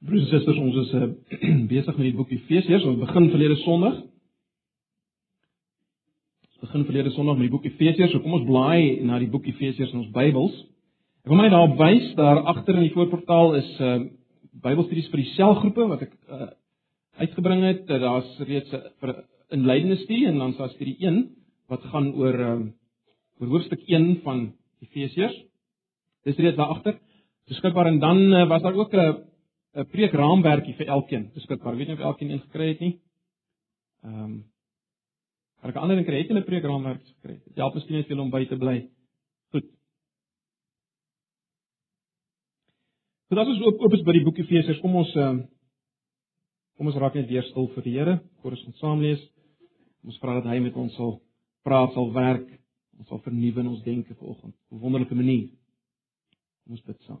Broers en susters, ons is uh, besig met die boek Efesiërs. Ons begin verlede Sondag. Ons begin verlede Sondag met die boek Efesiërs. So kom ons blaai na die boek Efesiërs in ons Bybels. Ek wil net daarop wys, daar agter in die voorportaal is uh Bybelstudies vir die selgroepe wat ek uh, uitgebring het. Uh, Daar's reeds 'n uh, inleidende studie en dan daar's studie 1 wat gaan oor uh, oor hoofstuk 1 van Efesiërs. Dis reeds daar agter beskikbaar en dan uh, was daar ook 'n uh, 'n preekraamwerkie vir elkeen beskikbaar. Weet nie of elkeen een gekry het nie. Ehm um, Kan ek ander ding kry het hulle preekraamwerk gekry? Dit help miskien net vir hom by te bly. Goed. So dit is ook oop is by die boek Efesiërs. Kom ons ehm um, kom ons raak net weer stil vir die Here voor ons saam lees. Ons vra dat hy met ons sal praat, sal werk, ons sal vernuwe in ons denke vanoggend op 'n wonderlike manier. Kom ons bid saam.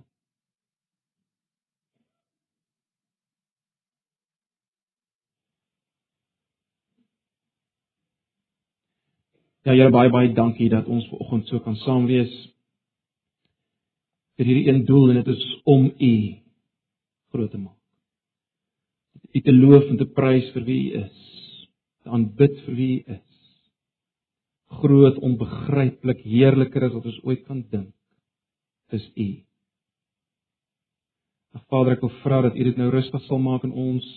Ja Here baie baie dankie dat ons vanoggend so kan saam wees vir hierdie een doel en dit is om U groot te maak. U te loof en te prys vir wie U is, te aanbid vir wie U is. Groot, onbegryplik, heerliker as wat ons ooit kan dink, is U. Ag Vader, ek wil vra dat U dit nou rustig sal maak in ons.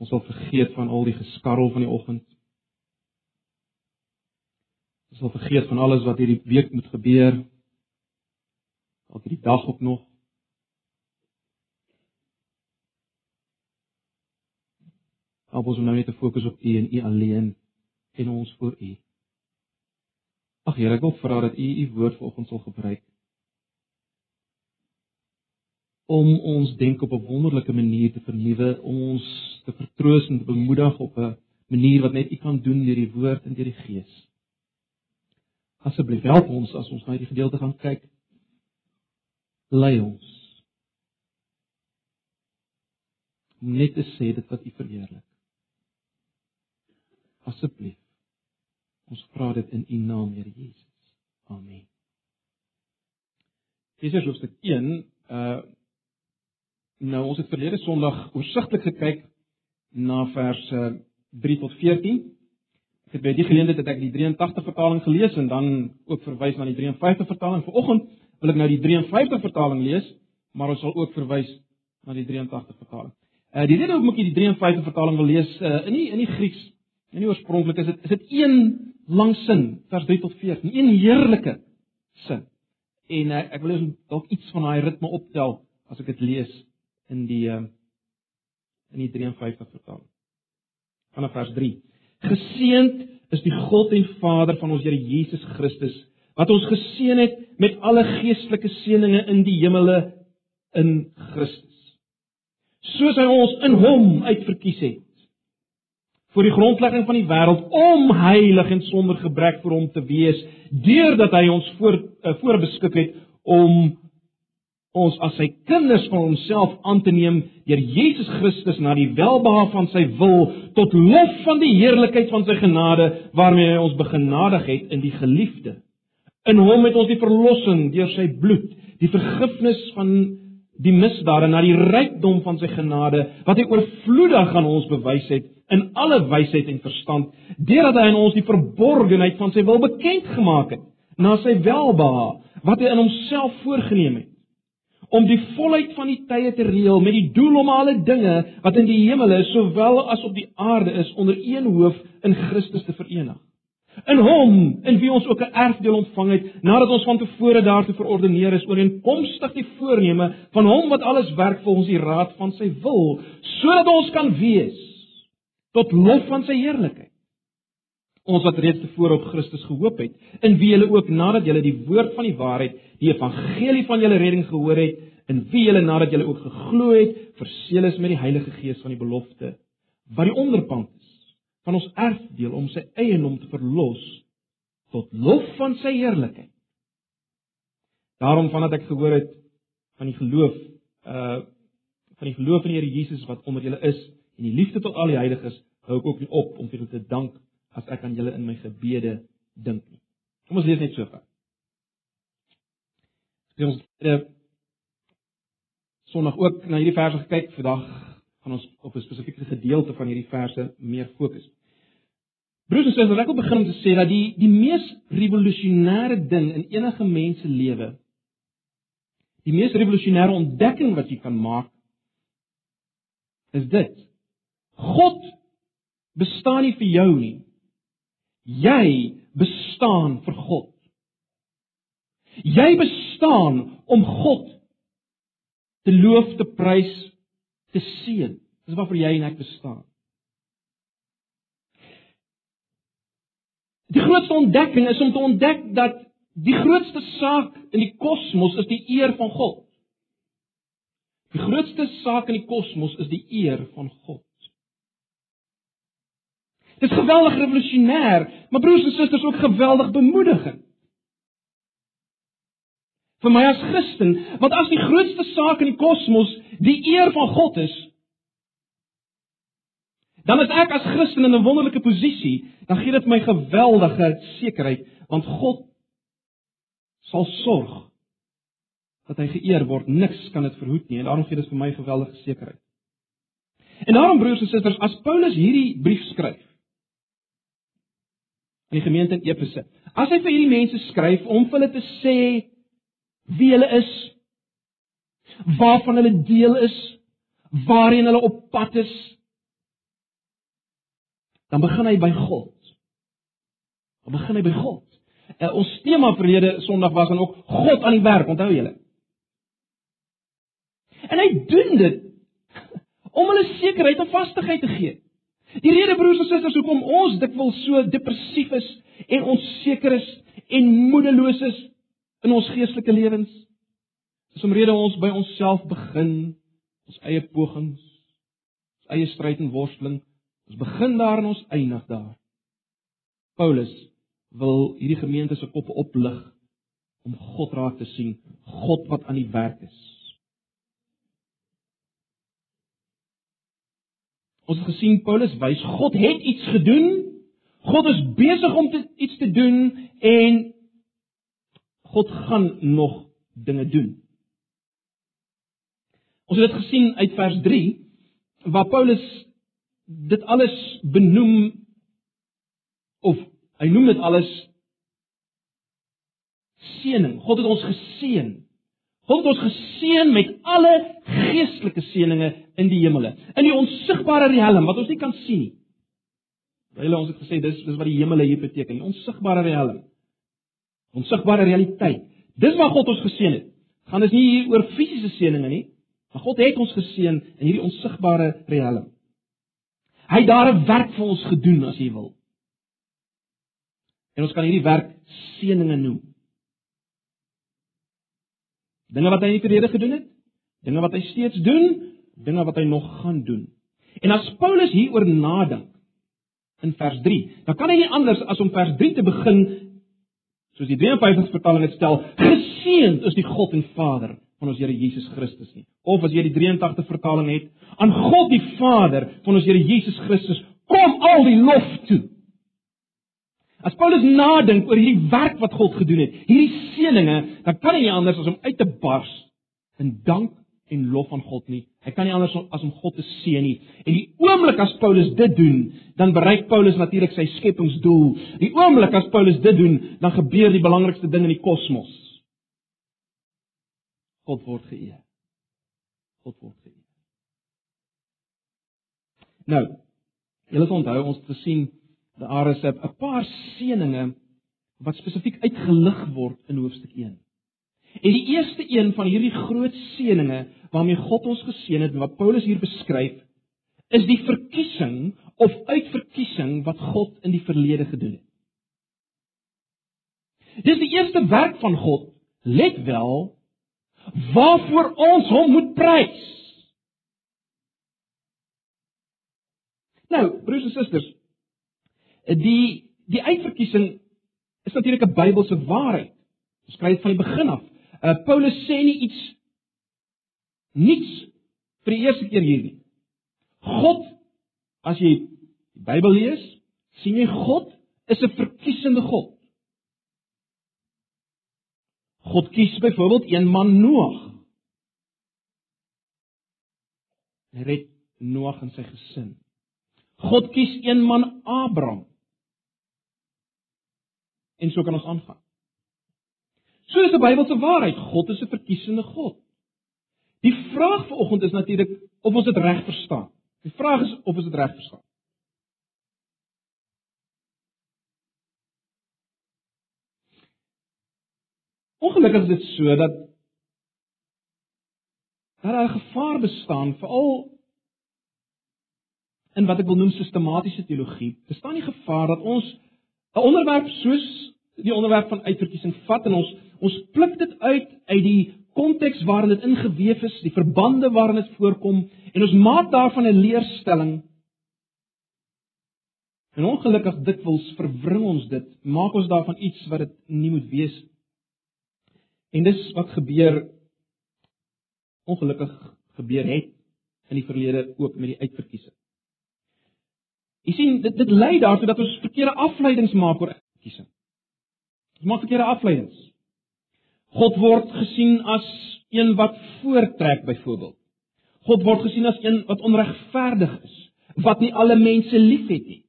Ons sal vergeet van al die geskarrel van die oggend Ons sal vergeet van alles wat hierdie week moet gebeur. Al hierdie dag ook nog. Help ons om nou net te fokus op U en U alleen en ons voor U. Ag Here, ek wil vra dat U U woord vanoggend sal gebruik om ons denke op 'n wonderlike manier te vernuwe, om ons te vertroos en te bemoedig op 'n manier wat net U kan doen deur die woord en deur die Gees. Asseblief help ons as ons na hierdie gedeelte gaan kyk. Lei ons. Net te sê dit wat U verheerlik. Asseblief. Ons vra dit in U naam, Here Jesus. Amen. Efesiërs hoofstuk 1, uh nou ons het verlede Sondag oorsigtelik gekyk na verse 3 tot 14 Ek het by die geleentheid het ek die 83 vertaling gelees en dan ook verwys na die 53 vertaling. Vanoggend wil ek nou die 53 vertaling lees, maar ons sal ook verwys na die 83 vertaling. Uh die rede hoekom ek die 53 vertaling wil lees uh in die in die Grieks, in die oorspronklik is dit is dit een lang sin, vers 3 tot 14, een heerlike sin. En uh, ek wil eens dalk iets van daai ritme optel as ek dit lees in die uh in die 53 vertaling. Vanaf vers 3 Geseend is die God en Vader van ons Here Jesus Christus wat ons geseën het met alle geestelike seënings in die hemele in Christus. Soos hy ons in hom uitverkies het vir die grondlegging van die wêreld om heilig en sonder gebrek vir hom te wees deurdat hy ons voor uh, voorbeskik het om ons as sy kinders van homself aan te neem deur Jesus Christus na die welbehae van sy wil tot lof van die heerlikheid van sy genade waarmee hy ons begenadig het in die geliefde. In hom het ons die verlossing deur sy bloed, die vergifnis van die misdade na die rykdom van sy genade wat hy oorvloedig aan ons bewys het in alle wysheid en verstand deurdat hy aan ons die verborgenheid van sy wil bekend gemaak het na sy welbehae wat hy in homself voorgenem het om die volheid van die tye te reël met die doel om alle dinge wat in die hemele sowel as op die aarde is onder een hoof in Christus te verenig. In hom, in wie ons ook 'n erfdeel ontvang het nadat ons van tevore daartoe verordeneer is ooreenkomstig die voorneme van hom wat alles werk volgens die raad van sy wil, sodat ons kan wees tot lof van sy heerlikheid. Ons wat reeds tevore op Christus gehoop het, in wie julle ook nadat julle die woord van die waarheid die evangelie van julle redding gehoor het, in wie julle nadat julle ook geglo het, verseël is met die Heilige Gees van die belofte, wat die onderpand is van ons erfdeel om sy eiendom te verlos tot lof van sy heerlikheid. Daarom vandat ek gehoor het van die geloof uh van die geloof in die Here Jesus wat onder julle is en die liefde tot al die heiliges, hou ek ook nie op om vir julle te dank as ek aan julle in my gebede dink nie. Kom ons lees net so ver ons Sondag ook na hierdie verse gekyk. Vandag gaan ons op 'n spesifieke gedeelte van hierdie verse meer fokus. Broers en susters, ek wil begin om te sê dat die die mees revolusionêre ding in enige mens se lewe, die mees revolusionêre ontdekking wat jy kan maak, is dit. God bestaan nie vir jou nie. Jy bestaan vir God. Jy bestaan om God te loof, te prys, te seën. Dis waarvoor jy en ek bestaan. Die grootste ontdekking is om te ontdek dat die grootste saak in die kosmos is die eer van God. Die grootste saak in die kosmos is die eer van God. Dit is geweldig revolusionêr, maar broers en susters ook geweldig bemoedigend. Vir my as Christen, want as die grootste saak in die kosmos die eer van God is, dan is ek as Christen in 'n wonderlike posisie, dan gee dit my geweldige sekerheid, want God sal sorg dat hy geëer word. Niks kan dit verhoed nie en daarom gee dit vir my geweldige sekerheid. En daarom broers en susters, as Paulus hierdie brief skryf aan die gemeente in Efese, as hy vir hierdie mense skryf om vir hulle te sê wie hulle is, waarvan hulle deel is, waarheen hulle op pad is, dan begin hy by God. Dan begin hy by God. Uh, ons tema verlede Sondag was dan ook God aan die werk, onthou julle? En hy doen dit om hulle sekerheid en vastigheid te gee. Die rede broers en susters hoekom ons dikwels so depressief is en onseker is en moedeloos is in ons geestelike lewens is omrede ons by onsself begin, ons eie pogings, ons eie stryd en worsteling Ons begin daar en ons eindig daar. Paulus wil hierdie gemeente se koppe oplig om God raak te sien, God wat aan die werk is. Ons het gesien Paulus wys God het iets gedoen. God is besig om te, iets te doen en God gaan nog dinge doen. Ons het dit gesien uit vers 3 waar Paulus dit alles benoem of hy noem dit alles seëning. God het ons geseën. God het ons geseën met alle geestelike seënings in die hemele, in die onsigbare riem wat ons nie kan sien nie. Hulle ons het gesê dis dis wat die hemele hier beteken, die onsigbare riem. Onsigbare realiteit. Dis waar God ons geseën het. Gaan dit nie hier oor fisiese seënings nie, maar God het ons geseën in hierdie onsigbare riem. Hy het daar 'n werk vir ons gedoen as jy wil. En ons kan hierdie werk seëninge noem. Dinge wat hy in die verlede gedoen het, dinge wat hy steeds doen, dinge wat hy nog gaan doen. En as Paulus hieroor nadink in vers 3, dan kan hy nie anders as om vers 3 te begin soos die 53 vertaling dit stel, geseënd is die God en Vader van ons Here Jesus Christus nie. Of as jy die 83 vertaling het, aan God die Vader van ons Here Jesus Christus kom al die lof toe. As Paulus nadink oor hierdie werk wat God gedoen het, hierdie seënings, dan kan hy nie anders as om uit te bars in dank en lof aan God nie. Hy kan nie anders as om God te seën nie. En die oomblik as Paulus dit doen, dan bereik Paulus natuurlik sy skepingsdoel. Die oomblik as Paulus dit doen, dan gebeur die belangrikste ding in die kosmos. God word geëer. God word geëer. Nou, julle sal onthou ons het gesien daar is 'n paar seënings wat spesifiek uitgelig word in hoofstuk 1. En die eerste een van hierdie groot seënings waarmee God ons geseën het en wat Paulus hier beskryf, is die verkiesing of uitverkiesing wat God in die verlede gedoen het. Dis die eerste werk van God, let wel, waarvoor ons hom moet prys. Nou, broers en susters, die die uitverkiesing is natuurlik 'n Bybelse waarheid. Dit skryf van die begin af. Uh, Paulus sê nie iets niets vir die eerste keer hier nie. God as jy die Bybel lees, sien jy God is 'n verkiesende God. God kies byvoorbeeld een man Noag. Hy red Noag en sy gesin. God kies een man Abraham. En so kan ons aangaan. So is die Bybelse waarheid, God is 'n verkiesende God. Die vraag vanoggend is natuurlik of ons dit reg verstaan. Die vraag is of ons dit reg verstaan. Ongelukkig is dit so dat daar 'n gevaar bestaan veral in wat ek wil noem sistematiese teologie. Bestaan die gevaar dat ons 'n onderwerp soos die onderwerp van uitverkiesing vat en ons ons pluk dit uit uit die konteks waarin dit ingeweef is, die verbande waarin dit voorkom en ons maak daarvan 'n leerstelling. En ongelukkig dikwels verwring ons dit, maak ons daarvan iets wat dit nie moet wees nie. En dis wat gebeur ongelukkig gebeur het in die verlede ook met die uitverkiesing. Jy sien dit dit lei daartoe dat ons verkeerde afleidings maak oor uitverkiesing. Ons maak verkeerde afleidings. God word gesien as een wat voortrek byvoorbeeld. God word gesien as een wat onregverdig is, wat nie alle mense liefhet nie.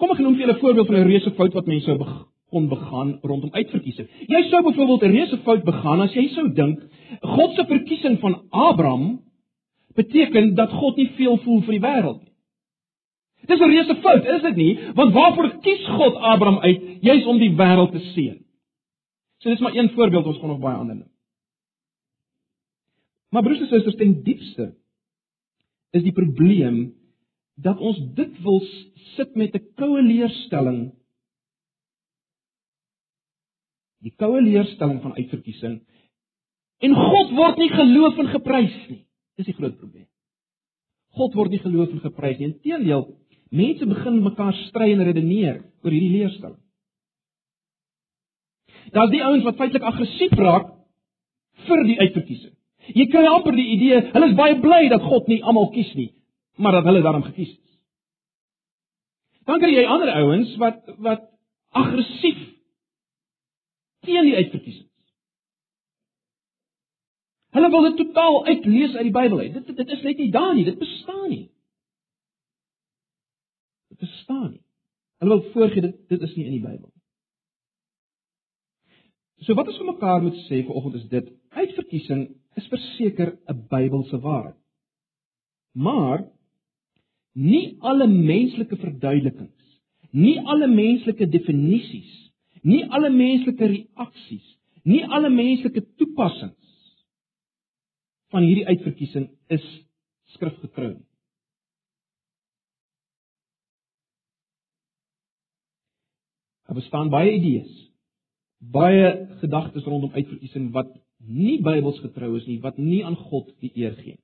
Kom ek noem vir julle 'n voorbeeld van 'n reuse fout wat mense kon begaan rondom uitverkiesing. Jy sou byvoorbeeld 'n reuse fout begaan as jy sou dink God se verkiesing van Abraham beteken dat God nie veel voel vir die wêreld nie. Dis 'n reuse fout, is dit nie? Want waarvoor kies God Abraham uit? Juis om die wêreld te seën. So dis maar een voorbeeld, ons gaan nog baie ander noem. Maar broers en susters, ten diepste is die probleem dat ons dikwels sit met 'n koue leerstelling die koue leerstelling van uitverkiesing en God word nie geloof en geprys nie. Dis die groot probleem. God word nie geloof en geprys nie. Inteendeel, mense begin mekaar stry en redeneer oor hierdie leerstelling. Daar's die ouens wat feitelik aggressief raak vir die uitverkiesing. Jy kry amper die idee, hulle is baie bly dat God nie almal kies nie, maar dat hulle daarom gekies is. Dan kry jy ander ouens wat wat aggressief teen die uitverkiesing is. Hulle wil dit totaal uitlees uit die Bybel uit. Dit dit is net nie daar nie, dit bestaan nie. Bestaan nie. Hulle wil voorgee dit dit is nie in die Bybel nie. So wat ons vir mekaar moet sê vanoggend is dit: uitverkiesing is verseker 'n Bybelse waarheid. Maar nie alle menslike verduidelikings, nie alle menslike definisies, nie alle menslike reaksies, nie alle menslike toepassings van hierdie uitverkiesing is skrifgetrou. Daar bestaan baie idees, baie gedagtes rondom uitverkiesing wat nie Bybels getrou is nie, wat nie aan God die eer gee nie.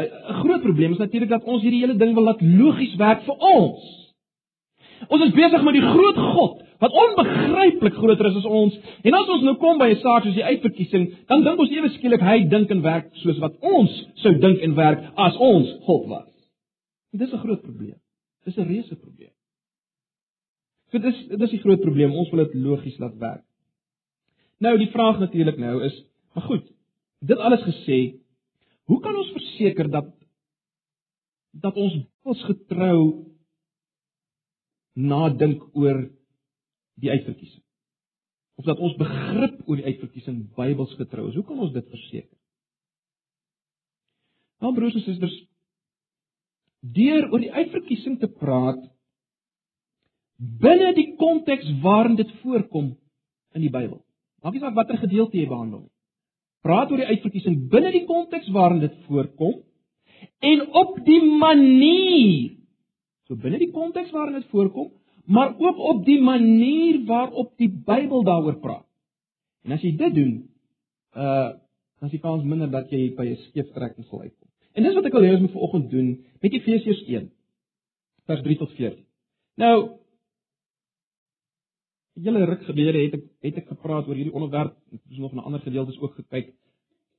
'n groot probleem is natuurlik dat ons hierdie hele ding wil laat logies werk vir ons. Ons is besig met die groot God wat onbegryplik groter is as ons. En as ons nou kom by 'n saak soos die uitverkiesing, dan dink ons ewe skielik hy dink en werk soos wat ons sou dink en werk as ons God was. En dis 'n groot probleem. Dis 'n reuse probleem. So dis dis die groot probleem. Ons wil dit logies laat werk. Nou die vraag natuurlik nou is, maar goed, dit alles gesê, Hoe kan ons verseker dat dat ons ons getrou nadink oor die uitverkiesing? Of dat ons begrip oor die uitverkiesing Bybels getrou is? Hoe kan ons dit verseker? Nou broers en susters, deur oor die uitverkiesing te praat binne die konteks waarin dit voorkom in die Bybel. Maak nie saak watter gedeelte jy behandel nie praat oor die uitverkiesing binne die konteks waarin dit voorkom en op die manier so binne die konteks waarin dit voorkom maar ook op die manier waarop die Bybel daaroor praat. En as jy dit doen, uh dan is die kans minder dat jy by 'n skeefstrekking sal uitkom. En dis wat ek wil hê ons moet vanoggend doen met Efesiërs 1 vers 3 tot 14. Nou julle ruk gelede het ek het ek gepraat oor hierdie onderwerp, ons nog na ander gedeeltes ook gekyk.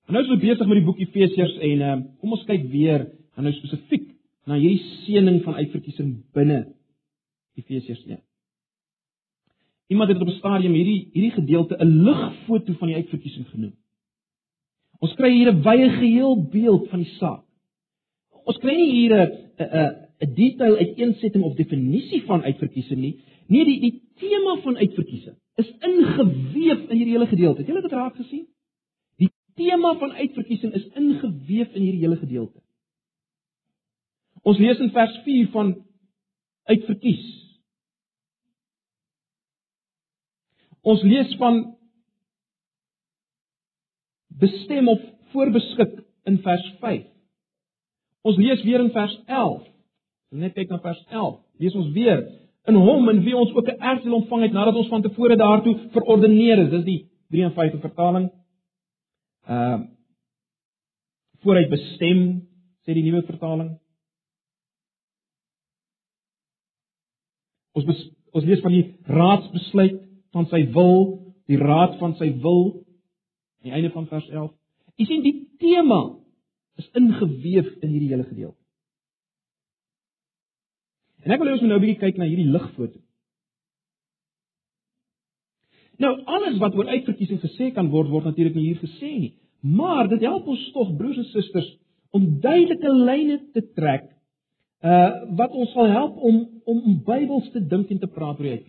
En nou is ons besig met die boek Efesiërs en uh, kom ons kyk weer nou spesifiek na hierdie seëning van uitverkiesing binne Efesiërs 1. Iemand het op 'n stadium hierdie hierdie gedeelte 'n ligfoto van die uitverkiesing genoem. Ons kry hier 'n wye geheel beeld van die saak. Ons kry nie hier 'n 'n 'n detail uiteensetting of definisie van uitverkiesing nie. Nee, die die tema van uitverkiesing is ingeweef in hierdie hele gedeelte. Het julle dit raak gesien? Die tema van uitverkiesing is ingeweef in hierdie hele gedeelte. Ons lees in vers 4 van uitverkies. Ons lees van bestem of voorbeskik in vers 5. Ons lees weer in vers 11. Net kyk na vers 11. Lees ons weer in hom en wie ons ook 'n erfdeel ontvang het nadat ons van tevore daartoe verordeneer is. Dis die 53 vertaling. Ehm uh, vooruit bestem sê die nuwe vertaling. Ons bes, ons lees van die raadsbesluit van sy wil, die raad van sy wil aan die einde van vers 11. Jy sien die tema is ingeweef in hierdie hele gedeelte. En ek wil ons nou 'n bietjie kyk na hierdie ligfoto. Nou alles wat oor uitverkiesing gesê kan word word natuurlik nie hier gesê maar dit help ons tog broers en susters om duidelike lyne te trek uh wat ons sal help om om Bybels te dink en te praat oor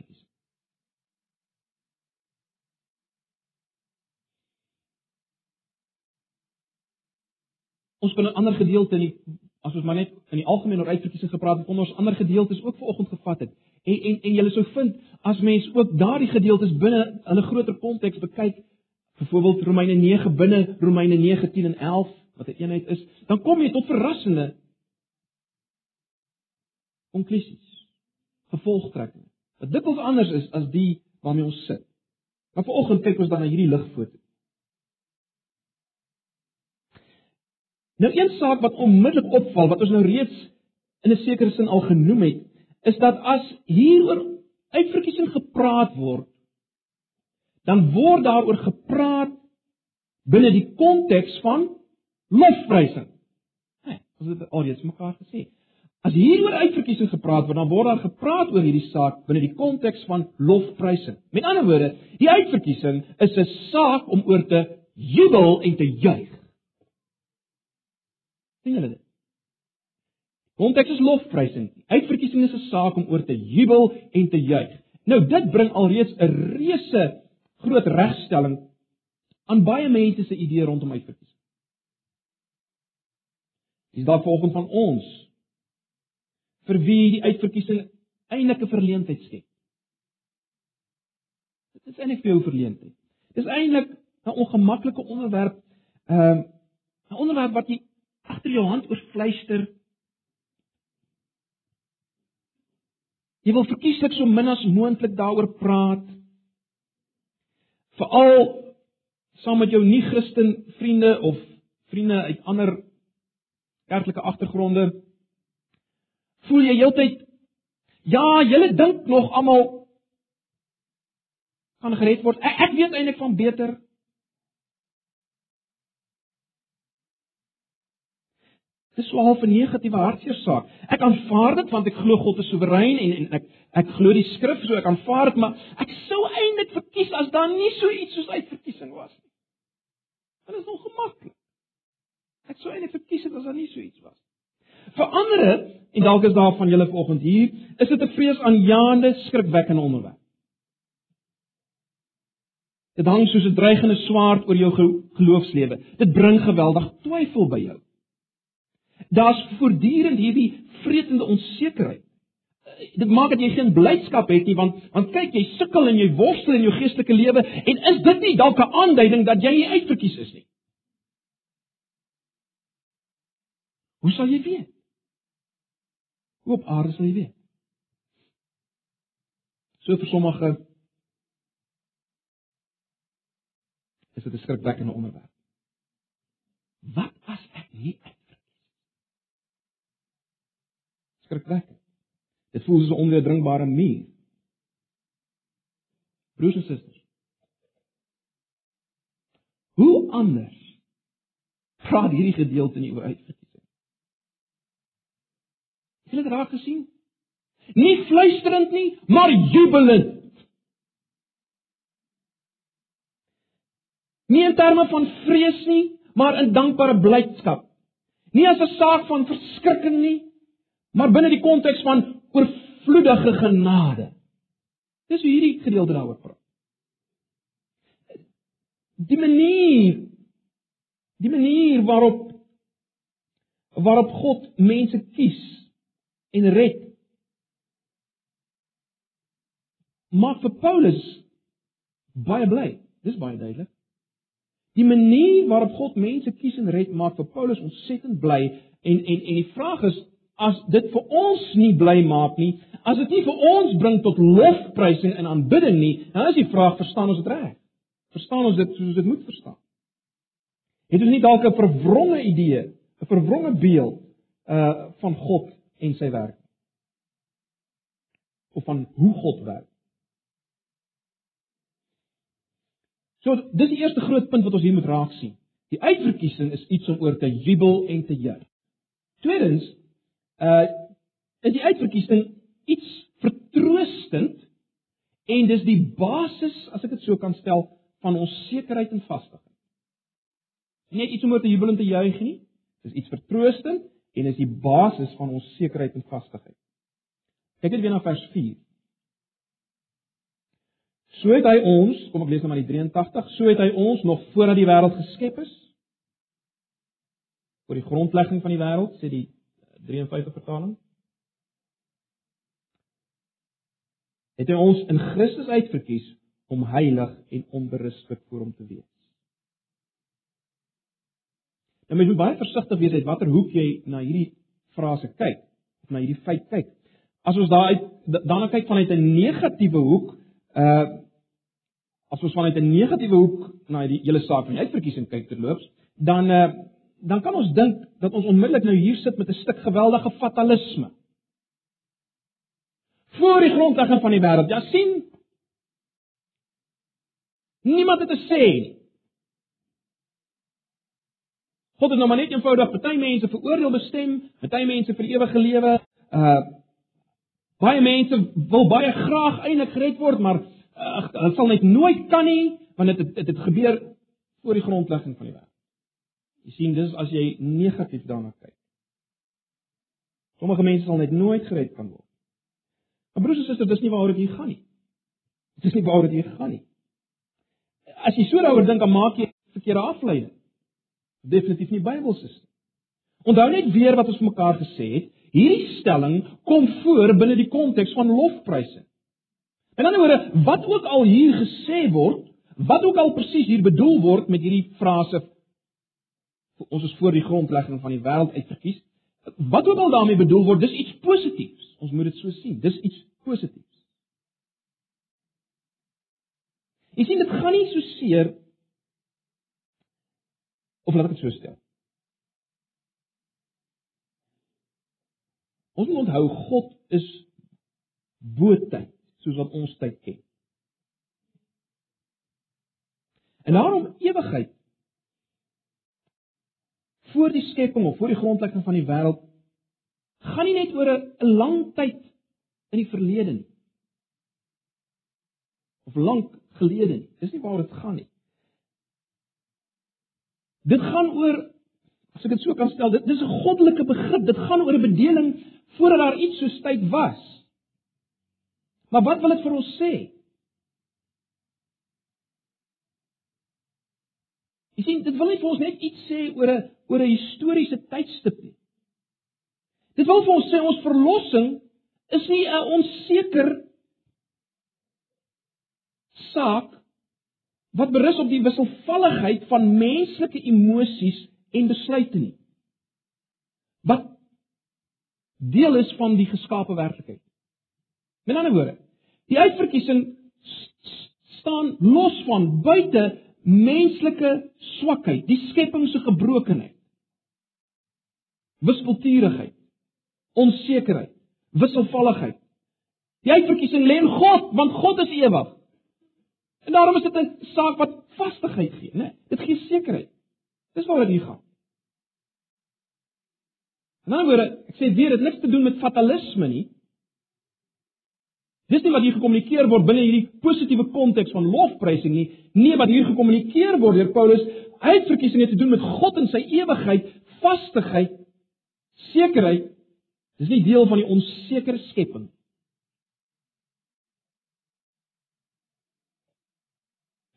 ons kan 'n ander gedeelte in die as ons maar net in die algemeen oor uitverkiesing gepraat het, kon ons ander gedeeltes ook vanoggend gevat het. En en en jy sou vind as mens ook daardie gedeeltes binne in 'n groter konteks bekyk, byvoorbeeld Romeine 9 binne Romeine 9 10 en 11 wat 'n een eenheid is, dan kom jy tot verrassende konklusies, gevolgtrekkings. Wat dikwels anders is as die waarmee ons sit. Maar vanoggend kyk ons dan na hierdie ligfoto. Nou een saak wat onmiddellik opval wat ons nou reeds in 'n sekere sin al genoem het, is dat as hieroor uitverkiesing gepraat word, dan word daaroor gepraat binne die konteks van lofprysing. Hey, ons het al reeds mekaar gesê. As hieroor uitverkiesing gepraat word, dan word daar gepraat oor hierdie saak binne die konteks van lofprysing. Met ander woorde, die uitverkiesing is 'n saak om oor te jubel en te juig sien julle dit? Konteks is lofprysing. Uitverkiesing is 'n saak om oor te jubel en te juig. Nou dit bring alreeds 'n reuse groot regstelling aan baie mense se idee rondom uitverkiesing. Is daar volgens van ons vir wie die uitverkiesing eintlik 'n verleentheid skep? Dit is eintlik vir jou verleentheid. Dis eintlik 'n ongemaklike onderwerp, ehm, 'n onderwerp wat jy agter jou hand oorfluister. Jy wil verkieslik so min as moontlik daaroor praat. Veral saam met jou nie-Christen vriende of vriende uit ander kerklike agtergronde. Voel jy heeltyd ja, julle dink nog almal gaan gered word. Ek, ek weet eintlik van beter. Dis so half 'n negatiewe hartseer saak. Ek aanvaar dit want ek glo God is soewerein en en ek ek glo die skrif so ek aanvaar dit, maar ek sou eintlik verkies as daar nie so iets soos uitverkiesing was nie. Dit is ongemaklik. Ek sou eintlik verkies het as daar nie so iets was. Vir ander en dalk is daar van julle vanoggend hier, is dit 'n vreesaanjaende, skrikwekkende onderwerp. Dit hang soos 'n dreigende swaard oor jou geloofslewe. Dit bring geweldig twyfel by jou. Daar's voortdurend hierdie vreetende onsekerheid. Dit maak dat jy geen blydskap het nie want want kyk jy sukkel en jy worstel in jou geestelike lewe en is dit nie dalk 'n aanduiding dat jy nie uitverkies is nie? Hoe sal jy weet? Hoe op aarde sal jy weet? So vir sommige is dit 'n skrikwekkende onderwerp. Wat as ek nie skrikwekkend. Dit voel soos 'n ondeurdringbare muur. Broers en susters. Hoe anders praat hierdie gedeelte nie oor uitverkiesing? Het julle dit raak gesien? Nie fluisterend nie, maar jubelend. Nie in terme van vrees nie, maar in dankbare blydskap. Nie as 'n saak van verskrikking nie, maar binne die konteks van oorvloedige genade. Dis hoe hierdie gedeelte daaroor praat. Die manier die manier waarop waarop God mense kies en red maak vir Paulus baie bly. Dis baie duidelik. Die manier waarop God mense kies en red maak vir Paulus ontsettend bly en en en die vraag is as dit vir ons nie bly maak nie, as dit nie vir ons bring tot lofprysing en aanbidding nie, dan is die vraag verstaan ons dit reg? Verstaan ons dit soos dit moet verstaan? Het ons nie dalk 'n verwronge idee, 'n verwronge beeld uh van God en sy werk? Of van hoe God werk? So dis die eerste groot punt wat ons hier moet raak sien. Die uitverkiesing is iets om oor te jubel en te juig. Tweedens, uh is die uitverkiesing iets vertroostend en dis die basis, as ek dit so kan stel, van ons sekerheid en. Nie net iets om oor te jubel en te juig nie, dis iets vertroostend en is die basis van ons sekerheid en vastigheid. Kyk net weer na vers So het hy ons, kom ek lees nou maar die 83, so het hy ons nog voordat die wêreld geskep is. Voor die grondlegging van die wêreld, sê die 53 vertaling. Het hy ons in Christus uitverkies om heilig en onberispelik voor hom te wees. Nou mens moet baie versigtig wees uit watter hoek jy na hierdie frase kyk, of na hierdie feit kyk. As ons daai daarna kyk vanuit 'n negatiewe hoek, uh as ons vanuit 'n negatiewe hoek na die hele saak van die uitverkiesing kyk terloops, dan uh, dan kan ons dink dat ons onmiddellik nou hier sit met 'n stuk geweldige fatalisme. Voor die grondlegging van die wêreld. Ja, sien. Niemand het te sê nie. God het nou maar net eenvoudig party mense veroordeel bestem, party mense vir ewige lewe. Uh baie mense wil baie graag eintlik gered word, maar ag dit sal net nooit kan nie want dit dit gebeur voor die grondlegging van die wêreld. Jy sien dis as jy negatief daarna kyk. Sommige mense sal net nooit gered kan word. Maar broers en susters, dis nie waaroor dit hier gaan nie. Dis nie waaroor dit hier gaan nie. As jy so daaroor dink, dan maak jy verkeerde afleiding. Definitief nie Bybels is nie. Onthou net weer wat ons mekaar gesê het, hierdie stelling kom voor binne die konteks van lofprysing. In ander woorde, wat ook al hier gesê word, wat ook al presies hier bedoel word met hierdie frase ons is voor die grondlegging van die wêreld uitverkies, wat ook al daarmee bedoel word, dis iets positiefs. Ons moet dit so sien, dis iets positiefs. Jy sien dit gaan nie so seer of laat ek dit so stel. Ons moet onthou God is bo tyd soos wat ons tyd ken. En daarom ewigheid voor die skepping of voor die grondlegging van die wêreld gaan nie net oor 'n lang tyd in die verlede nie. Of lank gelede nie. Dis nie waaroor dit gaan nie. Dit gaan oor as ek dit so kan stel, dit dis 'n goddelike begrip. Dit gaan oor 'n bedeling voordat daar iets so tyd was. Maar wat wil dit vir ons sê? Jy sien, dit wil nie vir ons net iets sê oor 'n oor 'n historiese tydstip nie. Dit wil vir ons sê ons verlossing is nie 'n onseker saak wat berus op die wisselvalligheid van menslike emosies en besluite nie. Wat deel is van die geskape werklikheid. Met ander woorde, die uitverkiesing staan los van buite menslike swakheid, die skepping se gebrokenheid. Wispelturigheid, onsekerheid, wisselvalligheid. Die uitverkiesing lê in God, want God is ewig. En daarom is dit 'n saak wat vastigheid gee, né? Dit gee sekerheid. Dis waaroor dit gaan. En dan word ek sê weer dit niks te doen met fatalisme nie. Dis nie wat hier gekommunikeer word binne hierdie positiewe konteks van lofprysing nie. Nee, wat hier gekommunikeer word deur Paulus uitverkiesing het te doen met God en sy ewigheid, vastigheid, sekerheid. Dis nie deel van die onsekere skepping.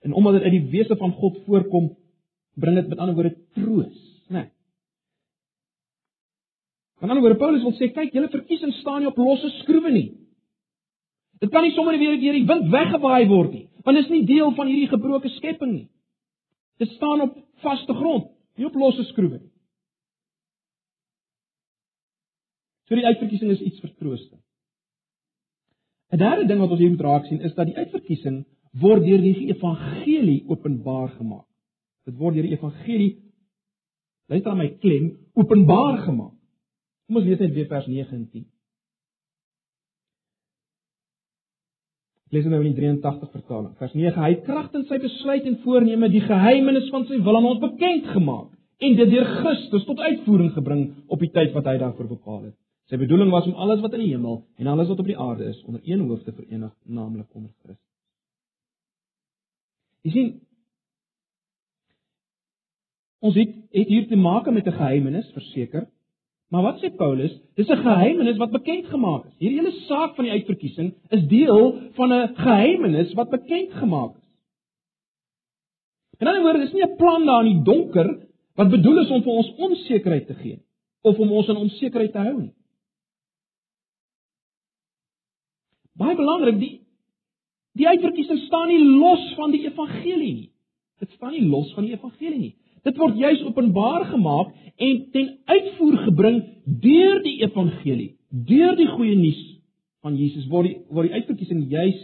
En omdat dit uit die wese van God voorkom, bring dit met ander woorde troos, né? Nee. Met ander woorde Paulus wil sê, kyk, julle verkiesing staan nie op losse skroewe nie. Dit kan nie sommer weer deur die wind weggewaai word nie, want dit is nie deel van hierdie gebroke skepping nie. Dit staan op vaste grond, nie op losse skroewe nie. So die uitverkiesing is iets vertroosting. 'n Derde ding wat ons hier moet raak sien is dat die uitverkiesing word deur die evangelie openbaar gemaak. Dit word deur die evangelie luister aan my klem openbaar gemaak. Kom ons lees net weer vers 9 en 10. Lees nou in die 83 vertaling. Vers 9: Hy het kragtens sy besluit en voorneme die geheimenis van sy wil aan ons bekend gemaak en dit deur Christus tot uitvoering gebring op die tyd wat hy daarvoor bepaal het. Sy bedoeling was om alles wat in die hemel en alles wat op die aarde is onder een hoof te verenig, naamlik onder Christus. Jy sien ons het, het hier te maak met 'n geheimenis, verseker. Maar wat sê Paulus? Dis 'n geheimenis wat bekend gemaak is. Hierdie hele saak van die uitverkiesing is deel van 'n geheimenis wat bekend gemaak is. In ander woord, dis nie 'n plan daar in die donker wat bedoel is om vir ons onsekerheid te gee of om ons in onsekerheid te hou nie. Baie belangrik, die die uitverkiesing staan nie los van die evangelie nie. Dit staan nie los van die evangelie nie. Dit word juis openbaar gemaak en ten uitvoer gebring deur die evangelie, deur die goeie nuus van Jesus word die word die uitverkiesing juis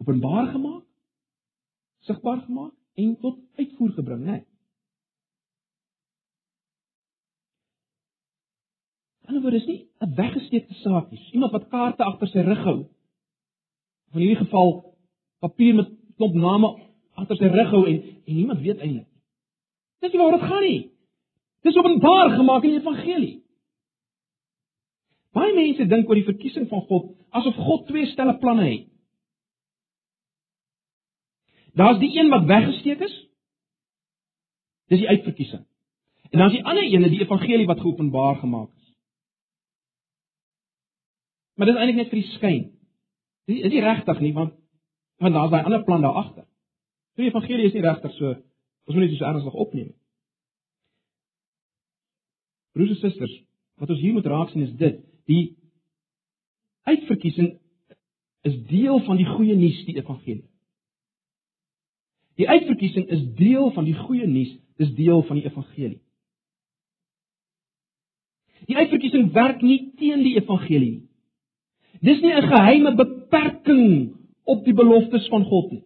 openbaar gemaak, sigbaar gemaak en tot uitvoer gebring, né? Nee. Anderswoorde is nie 'n weggesteekte saak nie. Iemand wat kaarte agter sy rug hou. Of in hierdie geval papier met klop name agter sy rug hou en en niemand weet eintlik Dis nie waar dit gaan nie. Dis openbaar gemaak in die evangelie. Baie mense dink oor die verkiesing van God asof God twee stelle planne het. Daar's die een wat weggesteek is. Dis die uitverkiesing. En dan is die ander een, die evangelie wat geopenbaar gemaak is. Maar dit is eintlik net vir die skyn. Dit is nie regtig nie, want want daar's daai ander plan daar agter. Die evangelie is nie regtig so Ons moet dit so ernstig opneem. Broers en susters, wat ons hier moet raak sien is dit: die uitverkiesing is deel van die goeie nuus, die evangelie. Die uitverkiesing is deel van die goeie nuus, dis deel van die evangelie. Die uitverkiesing werk nie teen die evangelie nie. Dis nie 'n geheime beperking op die beloftes van God nie.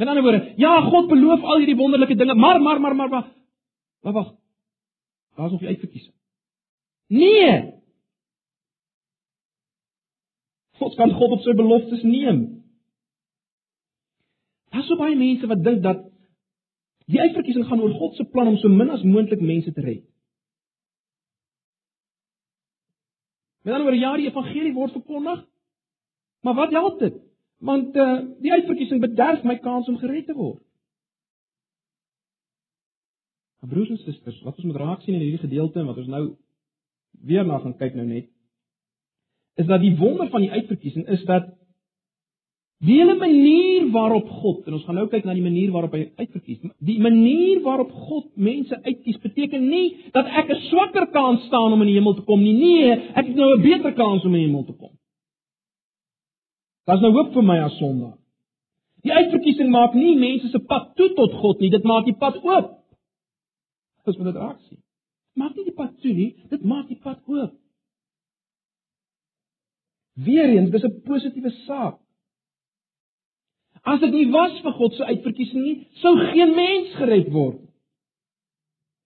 In ander woorde, ja, God beloof al hierdie wonderlike dinge, maar maar maar maar wag. Wag wag. Daar's nog die uitverkiesing. Nee. God kan God op sy beloftes neem. Daar's so baie mense wat dink dat die uitverkiesing gaan oor God se plan om so min as moontlik mense te red. Met ander woorde, ja, die evangelie word verkondig, maar wat help dit? Want uh, die uitverkiesing bederf my kans om gered te word. Maar broers en susters, wat ons moet raak sien in hierdie gedeelte en wat ons nou weer na gaan kyk nou net, is dat die wonder van die uitverkiesing is dat die hele manier waarop God en ons gaan nou kyk na die manier waarop hy uitverkies. Die manier waarop God mense uitkies beteken nie dat ek 'n swakker kans staan om in die hemel te kom nie. Nee, ek het nou 'n beter kans om in die hemel te kom. Daar's nou hoop vir my as sondaar. Die uitverkiesing maak nie mense se pad toe tot God nie, dit maak die pad oop. Dis wat dit raak sien. Maak nie die pad toe nie, dit maak die pad oop. Weereens, dis 'n positiewe saak. As dit nie was vir God se uitverkiesing nie, sou geen mens gered word.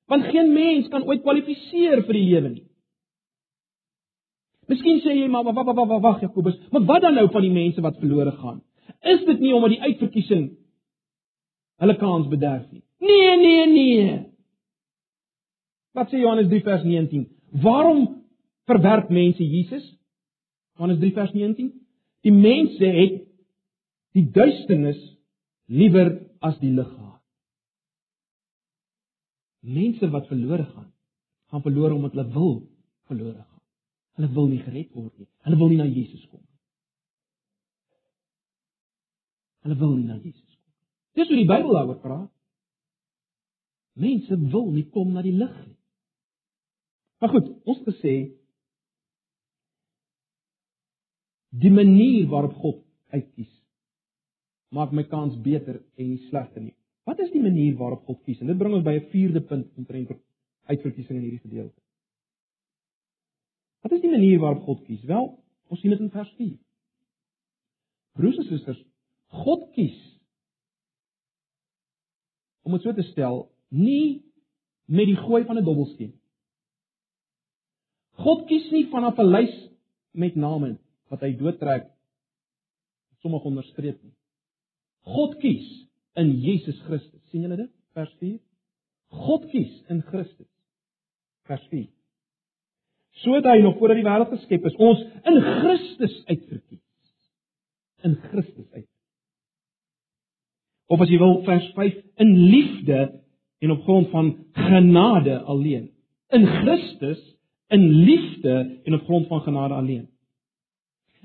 Want geen mens kan ooit kwalifiseer vir die lewe nie. Miskien sê jy maar wag wag wag wag Jakobus, maar wat dan nou van die mense wat verlore gaan? Is dit nie omdat die uitverkiesing hulle kans bederf nie? Nee, nee, nee. Wat sê Johannes 3 vers 19? Waarom verwerp mense Jesus? Johannes 3 vers 19. Die mense het die duisternis liewer as die lig gehad. Mense wat verlore gaan, gaan verlore omdat hulle wil verlore gaan. Hulle wil nie gered word nie. Hulle wil nie na Jesus kom nie. Hulle wil nie na Jesus kom nie. Dis hoe die Bybel daaroor praat. Mense wil nie kom na die lig nie. Maar goed, ons gesê die manier waarop God uitkies maak my kans beter en nie slegter nie. Wat is die manier waarop God kies? En dit bring ons by 'n vierde punt omtrent uitverkiesing in hierdie gedeelte. Wat is die manier waarop God kies? Wel, ons sien dit in vers 4. Broers en susters, God kies om dit so te stel, nie met die gooi van 'n dobbelsteen. God kies nie vanaf 'n lys met name wat hy doodtrek sommige onderstreep nie. God kies in Jesus Christus. sien julle dit? Vers 4. God kies in Christus. Vers 4. Sodat hy nog voordat die wêreld geskep is, ons in Christus uitverkies. In Christus uit. Of as jy wil vers 5 in liefde en op grond van genade alleen. In Christus in liefde en op grond van genade alleen.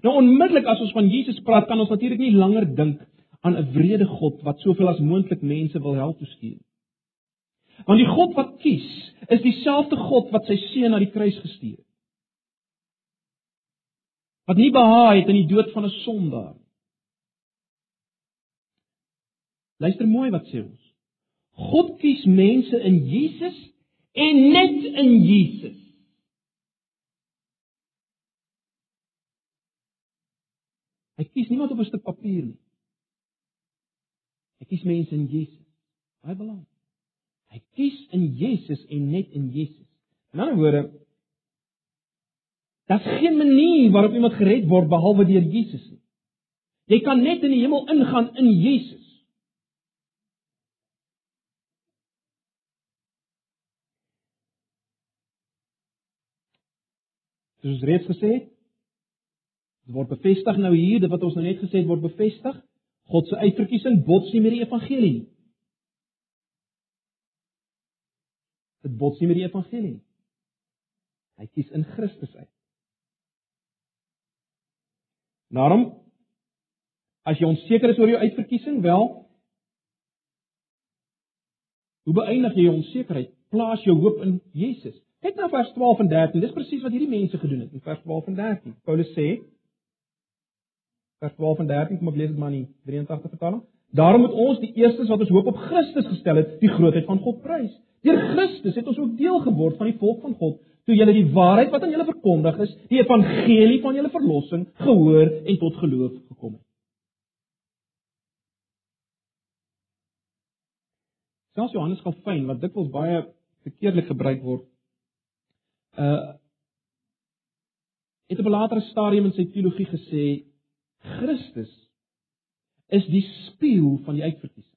Nou onmiddellik as ons van Jesus praat, kan ons natuurlik nie langer dink aan 'n wrede God wat soveel as moontlik mense wil help toestuur. Want die God wat kies, is dieselfde God wat sy seun na die kruis gestuur het. Wat nie behaag het in die dood van 'n sondaar nie. Luister mooi wat sê ons. God kies mense in Jesus en net in Jesus. Hy kies niemand op 'n stuk papier nie. Hy kies mense in Jesus. Baie belangrik. Hy kies in Jesus en net in Jesus. In ander woorde, daar's geen manier waarop iemand gered word behalwe deur Jesus nie. Jy kan net in die hemel ingaan in Jesus. Soos reeds gesê het, word bevestig nou hier, dit wat ons nou net gesê het word bevestig. God se uitverkiesing bots nie met die evangelie nie. Dit bots nie met die evangelie nie. Hy kies in Christus uit. Daarom as jy onseker is oor jou uitverkiesing, wel hoe beëindig jy jou onsekerheid? Plaas jou hoop in Jesus. Kyk na vers 12 en 13. Dis presies wat hierdie mense gedoen het in vers 12 en 13. Paulus sê vers 12 en 13, kom ek lees dit maar in die 83 vertaling. Daarom moet ons die eerstes wat ons hoop op Christus gestel het, die grootheid van God prys. Deur Christus het ons ook deel geword van die volk van God, toe julle die waarheid wat aan julle verkondig is, die evangelie van julle verlossing, gehoor en tot geloof gekom het. Selfs Johannes Calvin wat dikwels baie verkeerdelik gebruik word, uh het op 'n latere stadium in sy teologie gesê Christus is die spieël van die uitverkiesing.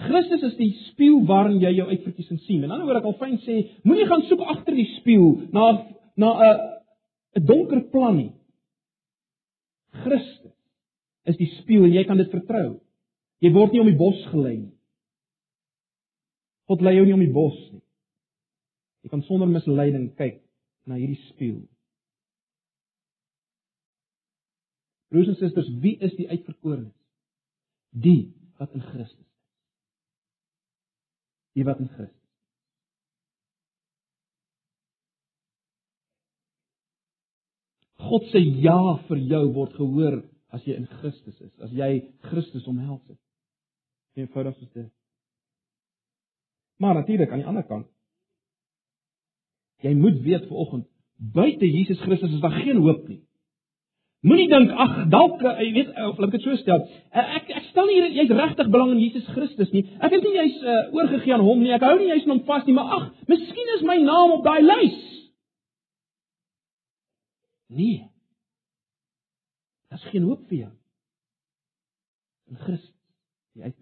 Christus is die spieël waarin jy jou uitverkiesing sien. In ander woorde, ek al fyn sê, moenie gaan soek agter die spieël na na 'n 'n donker plan nie. Christus is die spieël en jy kan dit vertrou. Jy word nie om die bos gelei nie. God lei jou nie om die bos nie. Jy kan sonder misleiding kyk na hierdie spieël. Broers en susters, wie is die uitverkorenes? Die wat in Christus is. Die wat in Christus. God se ja vir jou word gehoor as jy in Christus is, as jy Christus omhels het. Eenvoudig soos dit. Maar natuurlik aan die ander kant jy moet weet vanoggend buite Jesus Christus is daar geen hoop nie. Moenie dink ag dalk eh, jy weet of laat ek dit so stel. Eh, ek ek stel nie jy's regtig belang in Jesus Christus nie. Ek is nie jy's uh, oorgegee aan hom nie. Ek hou nie jy's aan hom vas nie, maar ag, miskien is my naam op daai lys. Nee. Daar's geen hoop vir jou. In Christus, die uit.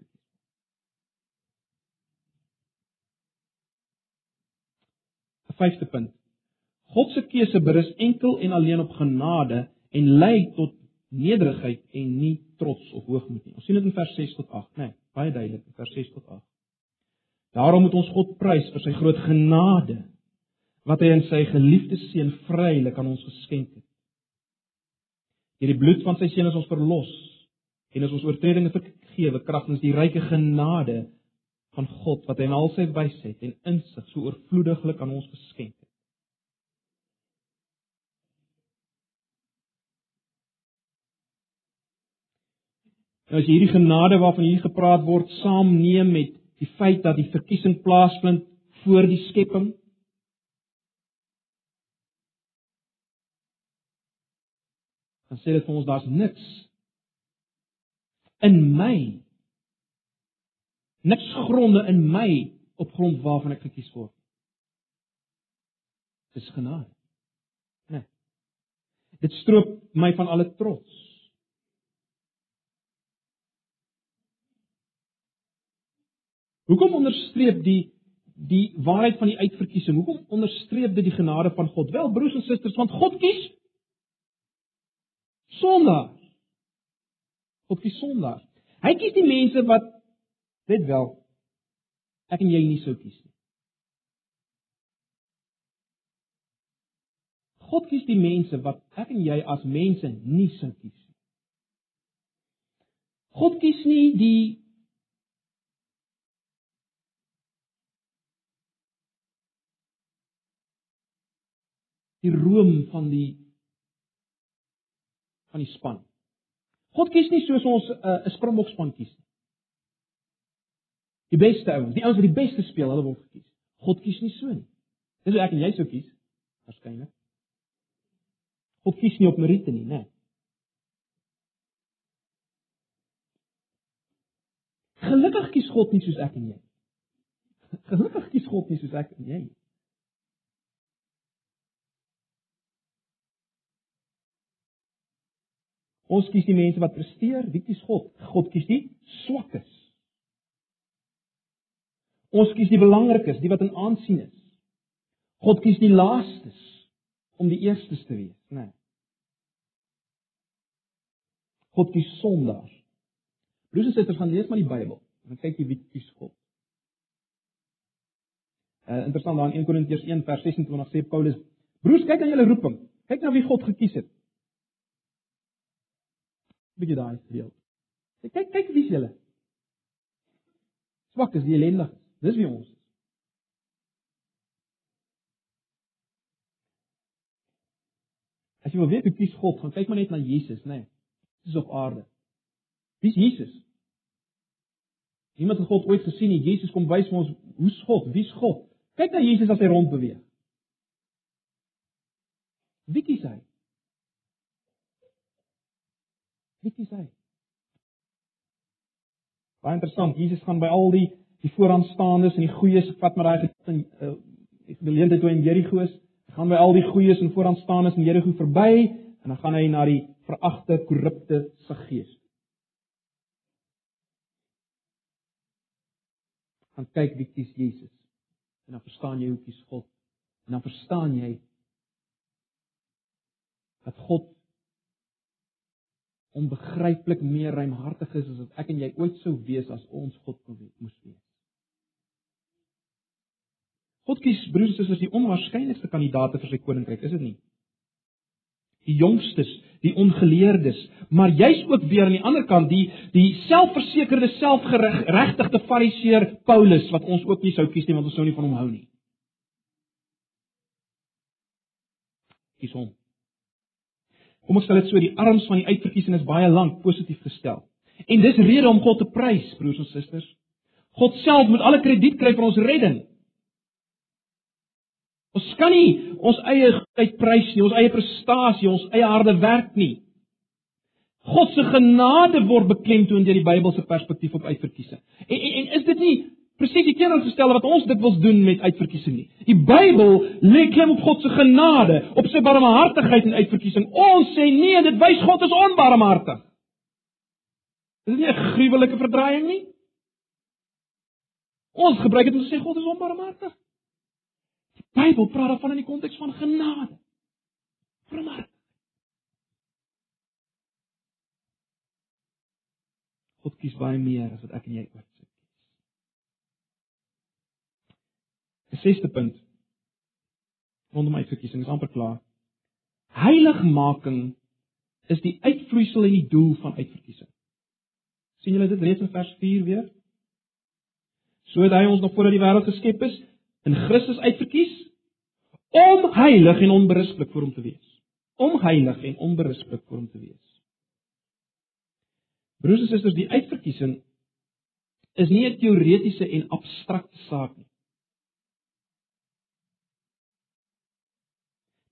Vyfde punt. God se keuse berus enkel en alleen op genade en lei tot nederigheid en nie trots of hoogmoed nie. Ons sien dit in vers 6 tot 8, né? Nee, baie duidelik in vers 6 tot 8. Daarom moet ons God prys vir sy groot genade wat hy in sy geliefde seun vrylik aan ons geskenk het. Deur die bloed van sy seun is ons verlos en is ons oortredinge vergewe kragtens die ryke genade van God wat hy in al sy wysheid en insig so oorvloediglik aan ons geskenk het. Nou as jy hierdie genade waarvan hier gepraat word saamneem met die feit dat die verkiesing plaasvind voor die skepping dan sê dit vir ons daar's niks in my niks gronde in my op grond waarvan ek gekies word. Dis genade. Nee. Dit stroop my van alle trots. Hoekom onderstreep die die waarheid van die uitverkiesing? Hoekom onderstreep dit die genade van God? Wel broers en susters, want God kies sondaar. God kies sondaar. Hy kies die mense wat weet wel ek en jy nie sou kies nie. God kies die mense wat ek en jy as mense nie sou kies nie. God kies nie die die room van die van die span. God kies nie soos ons 'n uh, springbokspan kies nie. Die beste ouens, die ouens wat die beste speel, hulle word gekies. God kies nie so nie. Dis hoe ek en jy sou kies, waarskynlik. God kies nie op meriete nie, né? Nee. Gelukkig kies God nie soos ek en jy. Gelukkig kies God nie soos ek en jy nie. Ons kies die mense wat presteer, wie kies God? God kies die swakkes. Ons kies die belangrikes, die wat in aansien is. God kies die laastes om die eerstes te wees, né? Nee. God kies sondaars. Broers en susters, gaan lees maar die Bybel en kyk jy wie kies God. Uh interessant daar in 1 Korintiërs 1 vers 26 sê Paulus: "Broers, kyk aan julle roeping. Kyk na wie God gekies het bietjie daai gedeelte. Sê kyk kyk wie julle? Swak is die ellendig. Dis wie ons is. As jy wil weet hoe God, gaan kyk maar net na Jesus, né? Nee, dis op aarde. Wie is Jesus? Iemand het God ooit gesien nie. Jesus kom wys vir ons hoe's God? Wie's God? Kyk na Jesus as hy rond beweeg. Wie kies hy? Wie is hy? Baie interessant. Jesus gaan by al die die vooraanstaandes en die goeies vat met daai in uh, geleentheid toe in Jerigo is. Hy gaan by al die goeies en vooraanstaandes in Jerigo verby en dan gaan hy na die veragte korrupte Saggeus. Gaan kyk wie kies Jesus. En dan verstaan jy hoe kies God. En dan verstaan jy dat God onbegryplik meer ruimhartig is as wat ek en jy ooit sou wees as ons God moes wees. God kies broers en susters die onwaarskynlikste kandidaate vir sy koninkryk, is dit nie? Die jongstes, die ongeleerdes, maar jy's ook weer aan die ander kant die die selfversekerde, selfgeregtigde fariseer Paulus wat ons ook nie sou kies nie want ons sou nie van hom hou nie. Kies hom. Kom ek stel dit so, die arms van die uitverkiesing is baie lank positief gestel. En dis rede om God te prys, broers en susters. God self moet alle krediet kry vir ons redding. Ons kan nie ons eie uitprys nie, ons eie prestasie, ons eie harde werk nie. God se genade word beklemtoon deur die Bybelse perspektief op uitverkiesing. En, en en is dit nie presies die teenoorgestelde wat ons wil doen met uitverkiesing. Die Bybel lê klem op God se genade, op sy barmhartigheid en uitverkiesing. Ons sê nee, dit wys God is onbarmhartig. Is nie 'n gruwelike verdraaiing nie? Ons gebruik dit om te sê God is onbarmhartig. Die Bybel praat daarvan in die konteks van genade. Barmhartig. God kies baie meer as wat ek en jy 'n Sesde punt. Rondom uitverkiesing is amper klaar. Heiligmaking is die uitvloeisel en die doel van uitverkiesing. sien julle dit reeds in vers 4 weer? So het hy ons nog voordat die wêreld geskep is in Christus uitverkies om heilig en onberispelik vir hom te wees. Om heilig en onberispelik vir hom te wees. Broers en susters, die uitverkiesing is nie 'n teoretiese en abstrakte saak nie.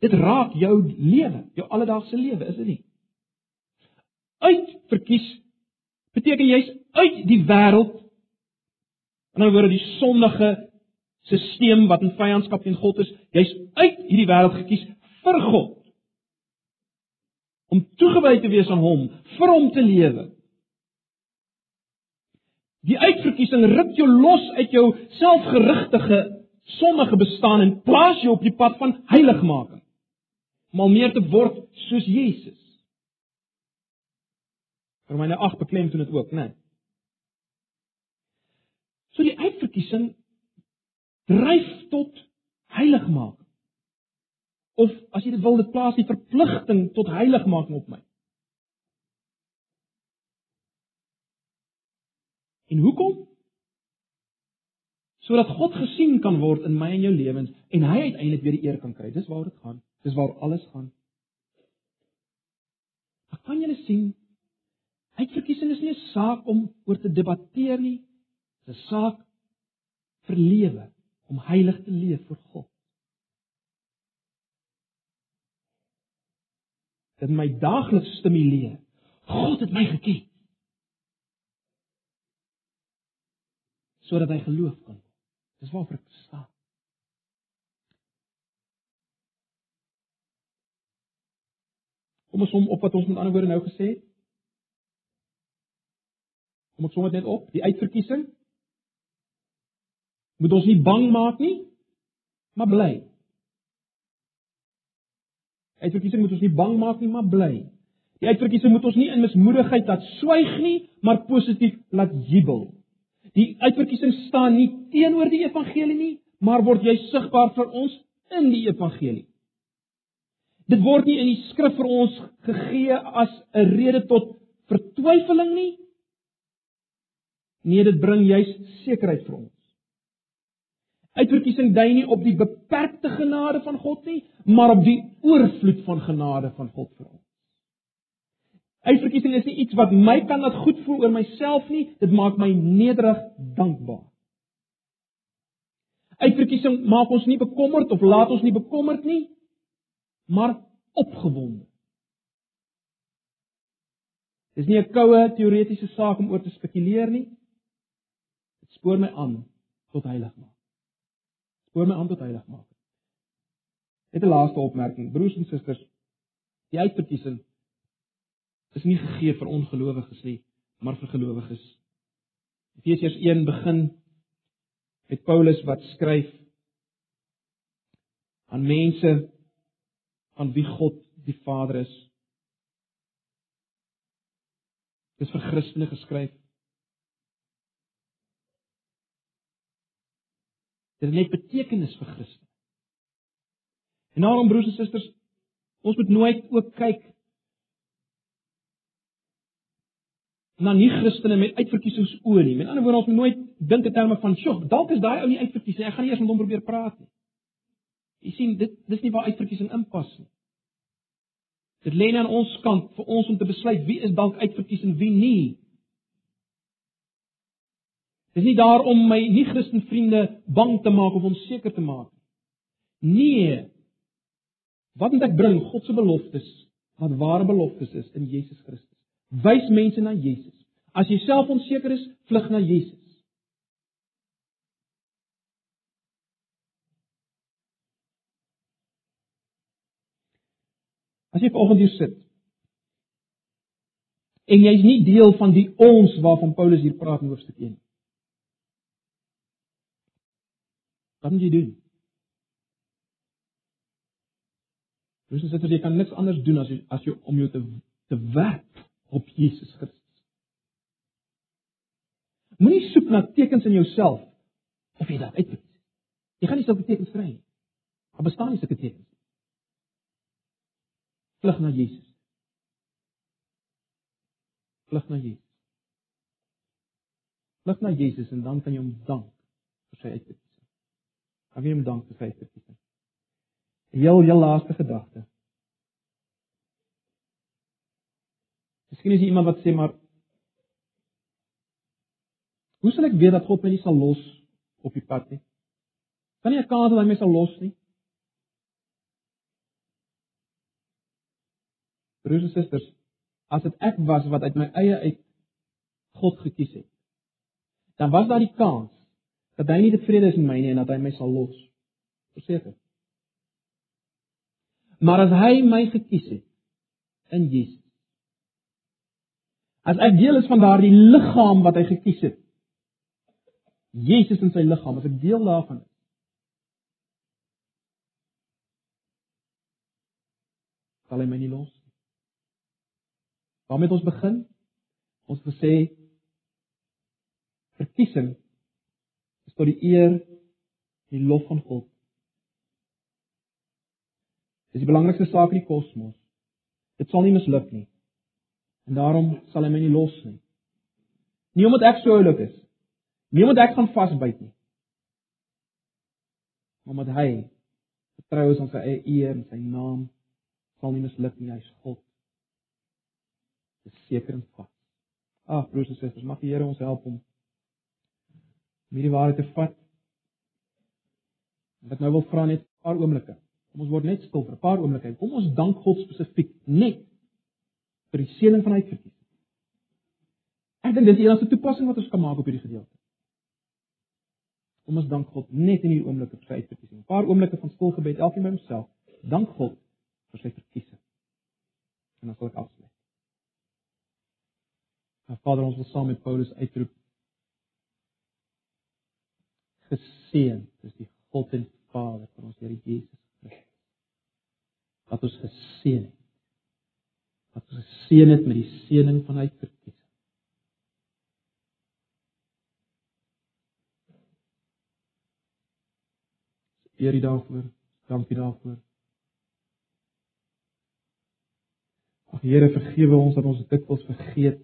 Dit raak jou lewe, jou alledaagse lewe, is dit nie? Uitverkies beteken jy's uit die wêreld. In 'n woord, die sondige stelsel wat in vyandskap teen God is, jy's uit hierdie wêreld gekies vir God. Om toegewy te wees aan hom, vir hom te lewe. Die uitverkiesing ruk jou los uit jou selfgerigtige sondige bestaan en plaas jou op die pad van heiligmaking. Om al meer te word soos Jesus. Romeine 8 beklem dit ook, né? Nee. So die uitverkiesing dryf tot heiligmaking. Of as jy dit wil, dit plaas die verpligting tot heiligmaking op my. En hoekom? Sodat God gesien kan word in my en jou lewens en hy uiteindelik weer die eer kan kry. Dis waar dit gaan. Dis waar alles gaan. Maar kan jy sien? Uitverkiesing is nie 'n saak om oor te debatteer nie. Dit is 'n saak vir lewe, om heilig te leef vir God. Dit my daagliks stimuleer. God het my geken. sodat hy geloof kan word. Dis waarvoor ek staan. Kom ons som op wat ons met ander woorde nou gesê het. Kom ek som dit net op, die uitverkiesing. Moet ons nie bang maak nie, maar bly. Uitverkiesing moet ons nie bang maak nie, maar bly. Die uitverkiesing moet ons nie in mismoedigheid laat swyg nie, maar positief laat jubel. Die uitverkiesing staan nie teenoor die evangelie nie, maar word jy sigbaar vir ons in die evangelie. Dit word nie in die skrif vir ons gegee as 'n rede tot vertwyfeling nie. Nee, dit bring juis sekerheid vir ons. Uitverkiesing dui nie op die beperkte genade van God nie, maar op die oorvloed van genade van God vir ons. Uitverkiesing is nie iets wat my kan laat goed voel oor myself nie, dit maak my nederig dankbaar. Uitverkiesing maak ons nie bekommerd of laat ons nie bekommerd nie, maar opgewonde. Dis nie 'n koue teoretiese saak om oor te spekuleer nie. Dit spoor my aan tot heiligmaking. Spoor my aan tot heiligmaking. Net 'n laaste opmerking, broers en susters. Die uitverkiesing is nie gegee vir ongelowiges nie, maar vir gelowiges. Efesiërs 1 begin met Paulus wat skryf aan mense aan wie God die Vader is. Dis vir Christene geskryf. Dit het net betekenis vir Christene. En daarom broers en susters, ons moet nooit ook kyk na nie Christene met uitverkiesings oë nie. Met ander woorde, ons moet nooit dink in terme van, "Sjoe, dalk is daai ou nie uitverkies nie. Ek gaan nie eers met hom probeer praat nie." Jy sien, dit dis nie waar uitverkiesing inpas nie. Dit lê aan ons kant vir ons om te besluit wie is dalk uitverkies en wie nie. Dis nie daar om my nie-Christen vriende bang te maak of onseker te maak nie. Nee. Wat moet ek bring? God se beloftes, wat ware beloftes is in Jesus Christus. Wys mense na Jesus. As jy self onseker is, vlug na Jesus. As jy vanoggend hier sit en jy's nie deel van die ons waarvan Paulus hier praat in hoofstuk 1 nie. Wat moet jy doen? Dis net dat jy kan niks anders doen as jy as jy om jou te te werk op Jesus Christus. Moenie soek na tekens in jouself of jy daar uit. Jy gaan nie sulke tekens kry nie. Daar bestaan nie sulke tekens nie. Vlug na Jesus. Vlug na Jesus. Vlug na Jesus en dan kan jy hom dank vir sy uitkiesing. Dan kan jy hom dank vir sy uitkiesing. Heel heel laaste gedagte. Miskien is jy iemand wat sê maar Hoe sal ek weet dat God my nie sal los op die pad nie? Kan nie 'n kans dat hy my sal los nie. Broers en susters, as dit ek was wat uit my eie uit God gekies het, dan was daar die kans dat hy nie tevrede is met my nie en dat hy my sal los. Verseker. Maar as hy my gekies het in Jesus. As ek deel is van daardie liggaam wat hy gekies het. Jesus in sy liggaam, as ek deel daarvan is. Sal hy my nie los nie. Waar met ons begin? Ons gesê verkiesing is tot die eer en die lof van God. Dis die belangrikste saak in die kosmos. Dit sal nie misluk nie. En daarom sal hy my nie los nie. Nie omdat ek so oulik is. Nie omdat ek gaan vasbyt nie. Maar omdat hy vertrou is aan sy eie eer en sy naam sal nie misluk nie. Hy's God. Dis seker en vas. Ag broers en susters, mag die Here ons help om hierdie waarheid te vat. Wat nou wil vra net 'n paar oomblikke. Kom ons word net stil vir 'n paar oomblikke. Kom ons dank God spesifiek net vir die seëning van uitverkies. Ek dink dis die enigste toepassing wat ons kan maak op hierdie gedeelte. Kom ons dank God net in hierdie oomblik vir sy uitverkiesing. 'n Paar oomblikke van stil gebed, elkeen by homself. Dank God vir sy verkiesing. En dan sal ek afsluit. Maar Vader, ons wil saam met Paulus uitroep geseën is die God en Vader van ons Here Jesus Christus. Wat ons geseën het. Wat geseën het met die seëning van hy verkies. Eer die daarvoor. Dankie daarvoor. Ag Here, vergewe ons dat ons dit dikwels vergeet.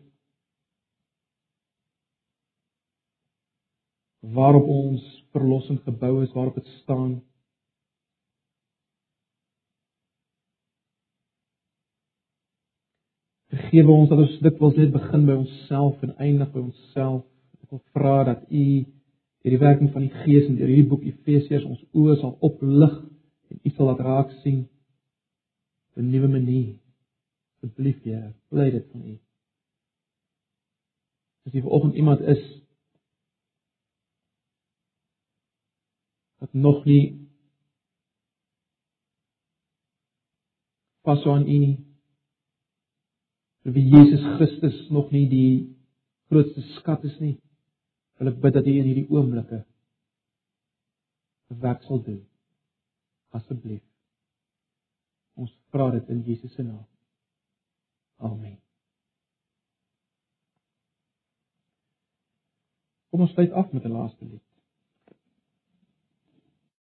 waarop ons verlossing gebou is, waarop dit staan. Vergewe ons dat ons dit wil net begin by onsself en eindig by onsself. Ek wil vra dat U deur die werking van die Gees en deur hierdie boek Efesiërs ons oë sal oplig en U sal laat raak sien op 'n nuwe manier. Asseblief, Here, bly dit van U. As jy vanoggend iemand is wat nog nie pas aan U nie. Vir wie Jesus Christus nog nie die grootste skat is nie. Wil ek bid dat U in hierdie oomblikke werk sal doen. Asseblief. Ons vra dit in Jesus se naam. Amen. Kom ons sluit af met 'n laaste lied.